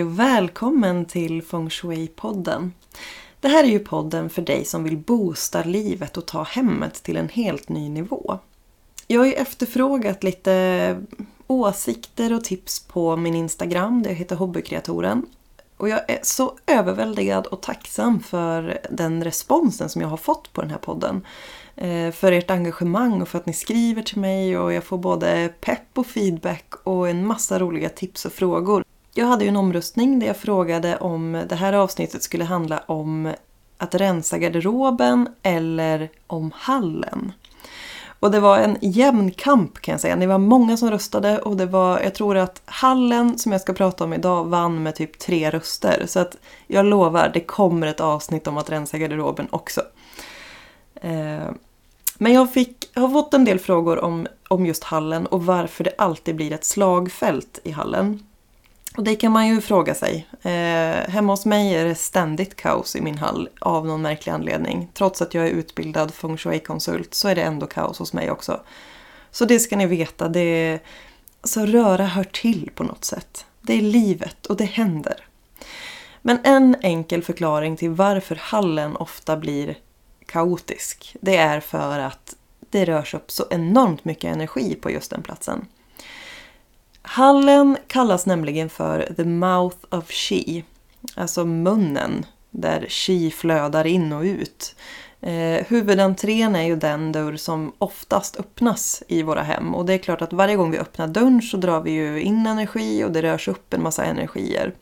Hej och välkommen till Feng Shui-podden. Det här är ju podden för dig som vill boosta livet och ta hemmet till en helt ny nivå. Jag har ju efterfrågat lite åsikter och tips på min Instagram där jag heter Hobbykreatoren. Och jag är så överväldigad och tacksam för den responsen som jag har fått på den här podden. Eh, för ert engagemang och för att ni skriver till mig och jag får både pepp och feedback och en massa roliga tips och frågor. Jag hade ju en omröstning där jag frågade om det här avsnittet skulle handla om att rensa garderoben eller om hallen. Och det var en jämn kamp kan jag säga. Det var många som röstade och det var, jag tror att hallen som jag ska prata om idag vann med typ tre röster. Så att jag lovar, det kommer ett avsnitt om att rensa garderoben också. Eh, men jag, fick, jag har fått en del frågor om, om just hallen och varför det alltid blir ett slagfält i hallen. Och det kan man ju fråga sig. Eh, hemma hos mig är det ständigt kaos i min hall av någon märklig anledning. Trots att jag är utbildad feng shui-konsult så är det ändå kaos hos mig också. Så det ska ni veta, det är, Så röra hör till på något sätt. Det är livet och det händer. Men en enkel förklaring till varför hallen ofta blir kaotisk, det är för att det rörs upp så enormt mycket energi på just den platsen. Hallen kallas nämligen för the mouth of chi, alltså munnen där chi flödar in och ut. Eh, huvudentrén är ju den dörr som oftast öppnas i våra hem och det är klart att varje gång vi öppnar dörren så drar vi ju in energi och det rörs upp en massa energier.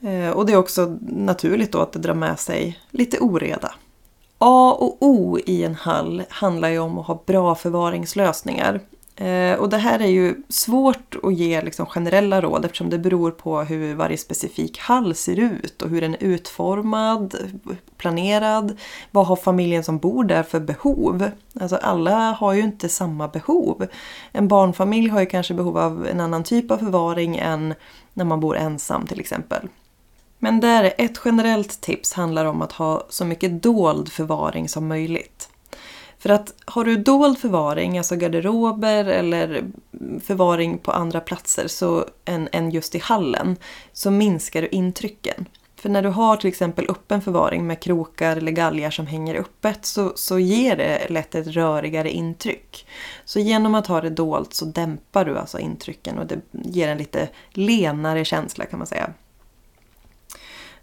Eh, och det är också naturligt då att det drar med sig lite oreda. A och O i en hall handlar ju om att ha bra förvaringslösningar. Eh, och det här är ju svårt att ge liksom generella råd eftersom det beror på hur varje specifik hall ser ut och hur den är utformad, planerad. Vad har familjen som bor där för behov? Alltså alla har ju inte samma behov. En barnfamilj har ju kanske behov av en annan typ av förvaring än när man bor ensam till exempel. Men där ett generellt tips handlar om att ha så mycket dold förvaring som möjligt. För att har du dold förvaring, alltså garderober eller förvaring på andra platser så, än, än just i hallen, så minskar du intrycken. För när du har till exempel öppen förvaring med krokar eller galgar som hänger öppet så, så ger det lätt ett rörigare intryck. Så genom att ha det dolt så dämpar du alltså intrycken och det ger en lite lenare känsla kan man säga.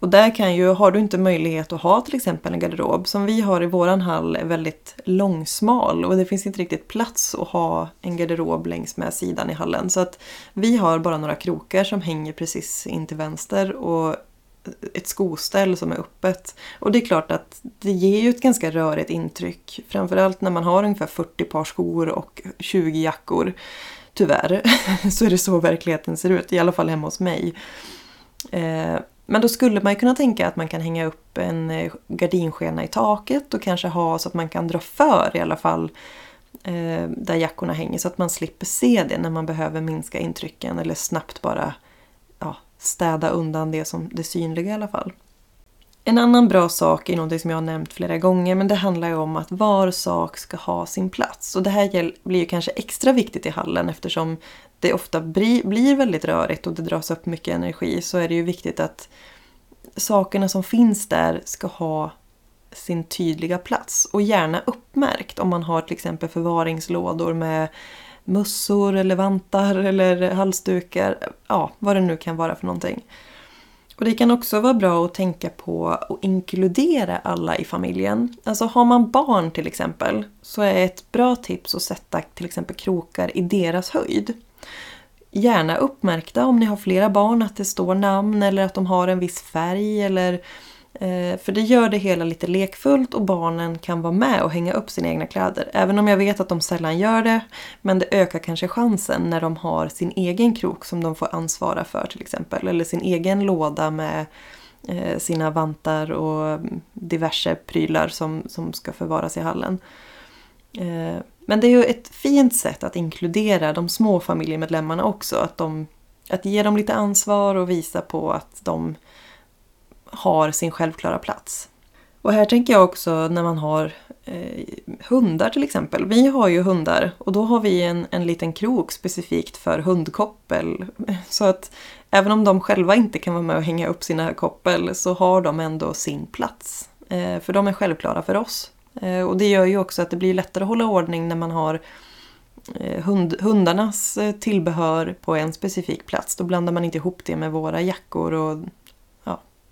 Och där kan ju, har du inte möjlighet att ha till exempel en garderob som vi har i våran hall är väldigt långsmal och det finns inte riktigt plats att ha en garderob längs med sidan i hallen. Så att vi har bara några krokar som hänger precis in till vänster och ett skoställ som är öppet. Och det är klart att det ger ju ett ganska rörigt intryck. Framförallt när man har ungefär 40 par skor och 20 jackor. Tyvärr så är det så verkligheten ser ut, i alla fall hemma hos mig. Eh, men då skulle man ju kunna tänka att man kan hänga upp en eh, gardinskena i taket och kanske ha så att man kan dra för i alla fall eh, där jackorna hänger så att man slipper se det när man behöver minska intrycken eller snabbt bara ja, städa undan det som det synliga i alla fall. En annan bra sak är något som jag har nämnt flera gånger men det handlar ju om att var sak ska ha sin plats. Och det här blir ju kanske extra viktigt i hallen eftersom det ofta blir väldigt rörigt och det dras upp mycket energi så är det ju viktigt att sakerna som finns där ska ha sin tydliga plats och gärna uppmärkt om man har till exempel förvaringslådor med mössor eller vantar eller halsdukar, ja vad det nu kan vara för någonting. Och det kan också vara bra att tänka på att inkludera alla i familjen. Alltså har man barn till exempel så är ett bra tips att sätta till exempel krokar i deras höjd. Gärna uppmärkta om ni har flera barn att det står namn eller att de har en viss färg eller Eh, för det gör det hela lite lekfullt och barnen kan vara med och hänga upp sina egna kläder. Även om jag vet att de sällan gör det. Men det ökar kanske chansen när de har sin egen krok som de får ansvara för till exempel. Eller sin egen låda med eh, sina vantar och diverse prylar som, som ska förvaras i hallen. Eh, men det är ju ett fint sätt att inkludera de små familjemedlemmarna också. Att, de, att ge dem lite ansvar och visa på att de har sin självklara plats. Och här tänker jag också när man har eh, hundar till exempel. Vi har ju hundar och då har vi en, en liten krok specifikt för hundkoppel. Så att även om de själva inte kan vara med och hänga upp sina koppel så har de ändå sin plats. Eh, för de är självklara för oss. Eh, och det gör ju också att det blir lättare att hålla ordning när man har eh, hund, hundarnas eh, tillbehör på en specifik plats. Då blandar man inte ihop det med våra jackor och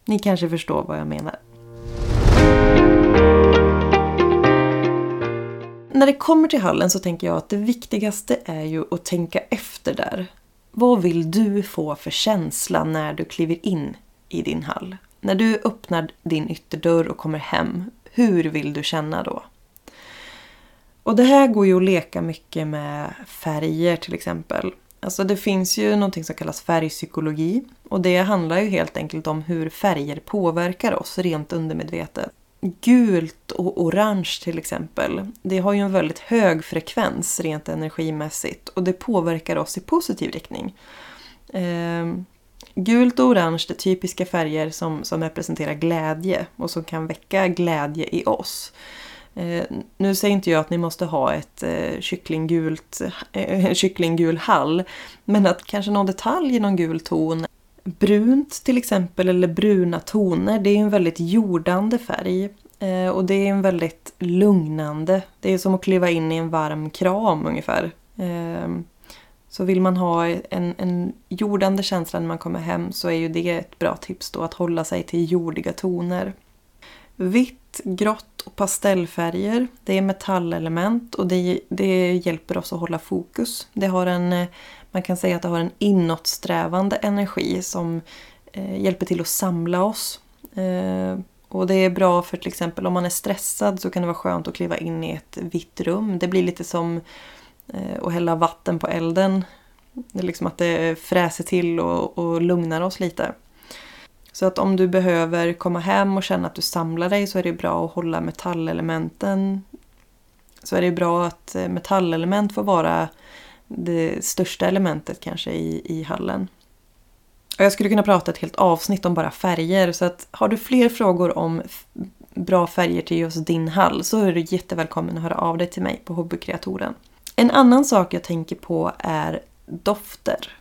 ni kanske förstår vad jag menar. När det kommer till hallen så tänker jag att det viktigaste är ju att tänka efter där. Vad vill du få för känsla när du kliver in i din hall? När du öppnar din ytterdörr och kommer hem, hur vill du känna då? Och det här går ju att leka mycket med färger till exempel. Alltså det finns ju någonting som kallas färgpsykologi och det handlar ju helt enkelt om hur färger påverkar oss rent undermedvetet. Gult och orange till exempel, det har ju en väldigt hög frekvens rent energimässigt och det påverkar oss i positiv riktning. Eh, gult och orange är typiska färger som, som representerar glädje och som kan väcka glädje i oss. Eh, nu säger inte jag att ni måste ha ett eh, kycklinggult, eh, kycklinggul hall, men att kanske någon detalj i någon gul ton Brunt till exempel, eller bruna toner, det är en väldigt jordande färg. Eh, och det är en väldigt lugnande. Det är som att kliva in i en varm kram ungefär. Eh, så vill man ha en, en jordande känsla när man kommer hem så är ju det ett bra tips då att hålla sig till jordiga toner. Vitt, grått och pastellfärger, det är metallelement och det, det hjälper oss att hålla fokus. Det har en eh, man kan säga att det har en inåtsträvande energi som eh, hjälper till att samla oss. Eh, och det är bra för till exempel om man är stressad så kan det vara skönt att kliva in i ett vitt rum. Det blir lite som eh, att hälla vatten på elden. Det är liksom att det fräser till och, och lugnar oss lite. Så att om du behöver komma hem och känna att du samlar dig så är det bra att hålla metallelementen. Så är det bra att eh, metallelement får vara det största elementet kanske i, i hallen. Och jag skulle kunna prata ett helt avsnitt om bara färger så att har du fler frågor om bra färger till just din hall så är du jättevälkommen att höra av dig till mig på Hobbykreatoren. En annan sak jag tänker på är dofter.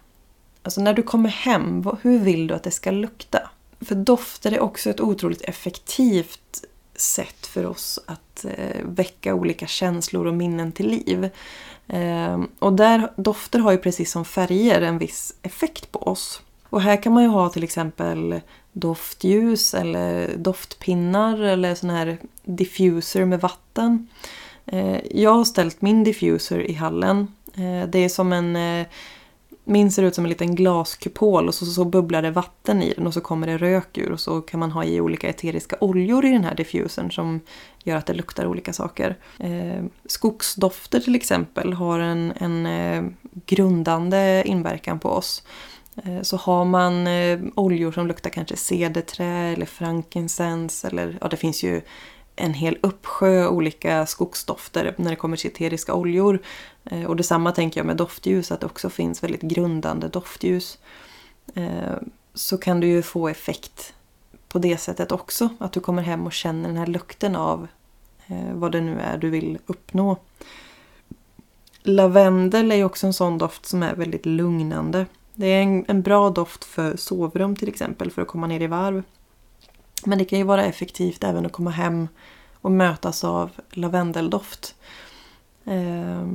Alltså när du kommer hem, hur vill du att det ska lukta? För dofter är också ett otroligt effektivt sätt för oss att eh, väcka olika känslor och minnen till liv. Ehm, och där, dofter har ju precis som färger en viss effekt på oss. Och här kan man ju ha till exempel doftljus eller doftpinnar eller sån här diffuser med vatten. Eh, jag har ställt min diffuser i hallen. Eh, det är som en min ser ut som en liten glaskupol och så, så bubblar det vatten i den och så kommer det rök ur och så kan man ha i olika eteriska oljor i den här diffusern som gör att det luktar olika saker. Eh, skogsdofter till exempel har en, en eh, grundande inverkan på oss. Eh, så har man eh, oljor som luktar kanske cederträ eller frankincense eller ja det finns ju en hel uppsjö olika skogsdofter när det kommer till eteriska oljor. Eh, och detsamma tänker jag med doftljus, att det också finns väldigt grundande doftljus. Eh, så kan du ju få effekt på det sättet också. Att du kommer hem och känner den här lukten av eh, vad det nu är du vill uppnå. Lavendel är ju också en sån doft som är väldigt lugnande. Det är en, en bra doft för sovrum till exempel för att komma ner i varv. Men det kan ju vara effektivt även att komma hem och mötas av lavendeldoft. Eh,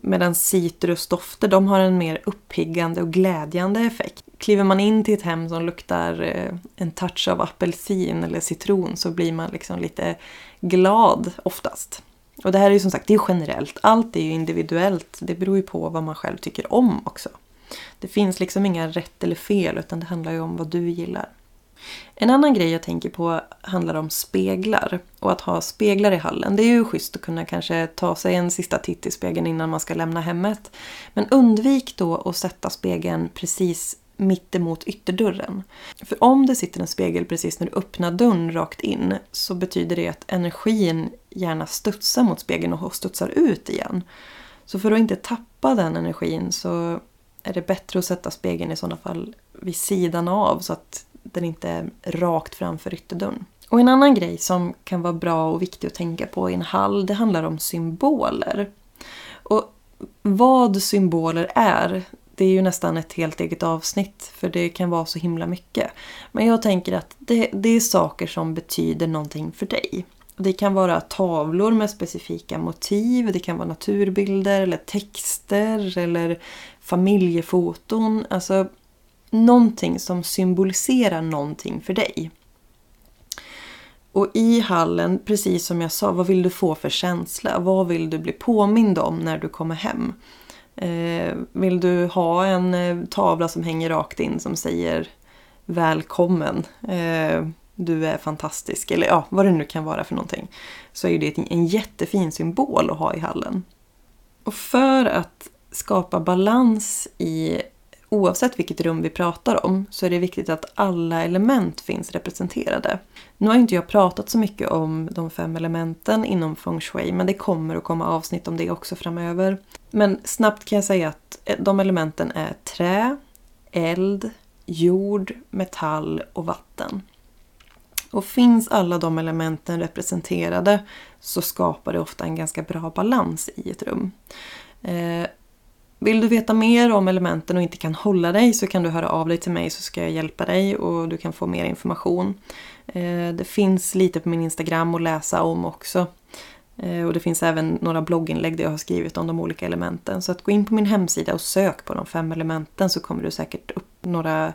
Medan citrusdofter de har en mer uppiggande och glädjande effekt. Kliver man in till ett hem som luktar eh, en touch av apelsin eller citron så blir man liksom lite glad oftast. Och det här är ju som sagt det är generellt. Allt är ju individuellt. Det beror ju på vad man själv tycker om också. Det finns liksom inga rätt eller fel utan det handlar ju om vad du gillar. En annan grej jag tänker på handlar om speglar. Och att ha speglar i hallen. Det är ju schysst att kunna kanske ta sig en sista titt i spegeln innan man ska lämna hemmet. Men undvik då att sätta spegeln precis mittemot ytterdörren. För om det sitter en spegel precis när du öppnar dörren rakt in så betyder det att energin gärna studsar mot spegeln och studsar ut igen. Så för att inte tappa den energin så är det bättre att sätta spegeln i sådana fall vid sidan av så att den inte är rakt framför ytterdörren. Och en annan grej som kan vara bra och viktig att tänka på i en hall, det handlar om symboler. Och vad symboler är, det är ju nästan ett helt eget avsnitt för det kan vara så himla mycket. Men jag tänker att det, det är saker som betyder någonting för dig. Det kan vara tavlor med specifika motiv, det kan vara naturbilder eller texter eller familjefoton. Alltså någonting som symboliserar någonting för dig. Och i hallen, precis som jag sa, vad vill du få för känsla? Vad vill du bli påmind om när du kommer hem? Eh, vill du ha en eh, tavla som hänger rakt in som säger Välkommen, eh, du är fantastisk eller ja, vad det nu kan vara för någonting. Så är det en jättefin symbol att ha i hallen. Och för att skapa balans i oavsett vilket rum vi pratar om så är det viktigt att alla element finns representerade. Nu har inte jag pratat så mycket om de fem elementen inom feng shui men det kommer att komma avsnitt om det också framöver. Men snabbt kan jag säga att eh, de elementen är trä, eld, jord, metall och vatten. Och finns alla de elementen representerade så skapar det ofta en ganska bra balans i ett rum. Eh, vill du veta mer om elementen och inte kan hålla dig så kan du höra av dig till mig så ska jag hjälpa dig och du kan få mer information. Eh, det finns lite på min Instagram att läsa om också. Eh, och det finns även några blogginlägg där jag har skrivit om de olika elementen. Så att gå in på min hemsida och sök på de fem elementen så kommer du säkert upp några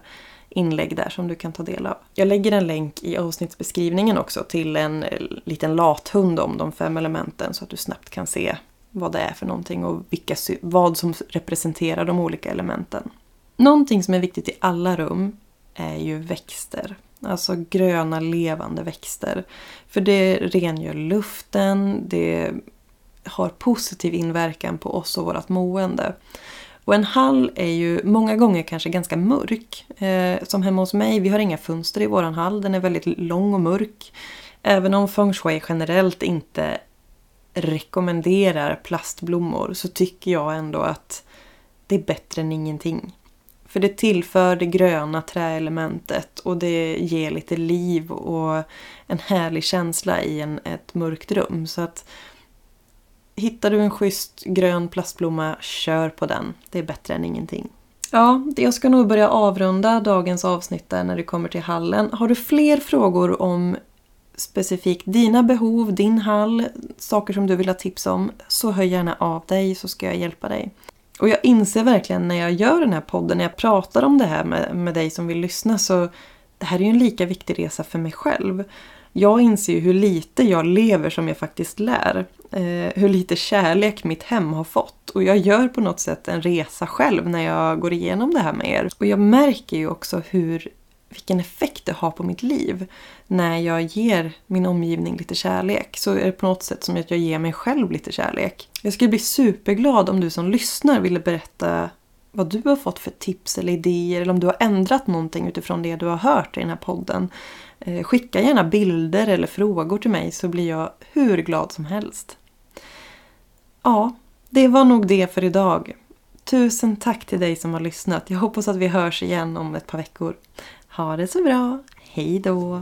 inlägg där som du kan ta del av. Jag lägger en länk i avsnittsbeskrivningen också till en eh, liten lathund om de fem elementen så att du snabbt kan se vad det är för någonting och vilka, vad som representerar de olika elementen. Någonting som är viktigt i alla rum är ju växter. Alltså gröna levande växter. För det rengör luften, det har positiv inverkan på oss och vårt mående. Och en hall är ju många gånger kanske ganska mörk. Eh, som hemma hos mig, vi har inga fönster i våran hall, den är väldigt lång och mörk. Även om feng shui generellt inte rekommenderar plastblommor så tycker jag ändå att det är bättre än ingenting. För det tillför det gröna träelementet och det ger lite liv och en härlig känsla i en, ett mörkt rum. Så att Hittar du en schysst grön plastblomma, kör på den. Det är bättre än ingenting. Ja, jag ska nog börja avrunda dagens avsnitt där när det kommer till hallen. Har du fler frågor om specifikt dina behov, din hall, saker som du vill ha tips om, så hör gärna av dig så ska jag hjälpa dig. Och jag inser verkligen när jag gör den här podden, när jag pratar om det här med, med dig som vill lyssna, så det här är ju en lika viktig resa för mig själv. Jag inser ju hur lite jag lever som jag faktiskt lär. Eh, hur lite kärlek mitt hem har fått. Och jag gör på något sätt en resa själv när jag går igenom det här med er. Och jag märker ju också hur vilken effekt det har på mitt liv. När jag ger min omgivning lite kärlek så är det på något sätt som att jag ger mig själv lite kärlek. Jag skulle bli superglad om du som lyssnar ville berätta vad du har fått för tips eller idéer eller om du har ändrat någonting utifrån det du har hört i den här podden. Eh, skicka gärna bilder eller frågor till mig så blir jag hur glad som helst. Ja, det var nog det för idag. Tusen tack till dig som har lyssnat. Jag hoppas att vi hörs igen om ett par veckor. Ha det så bra. Hej då!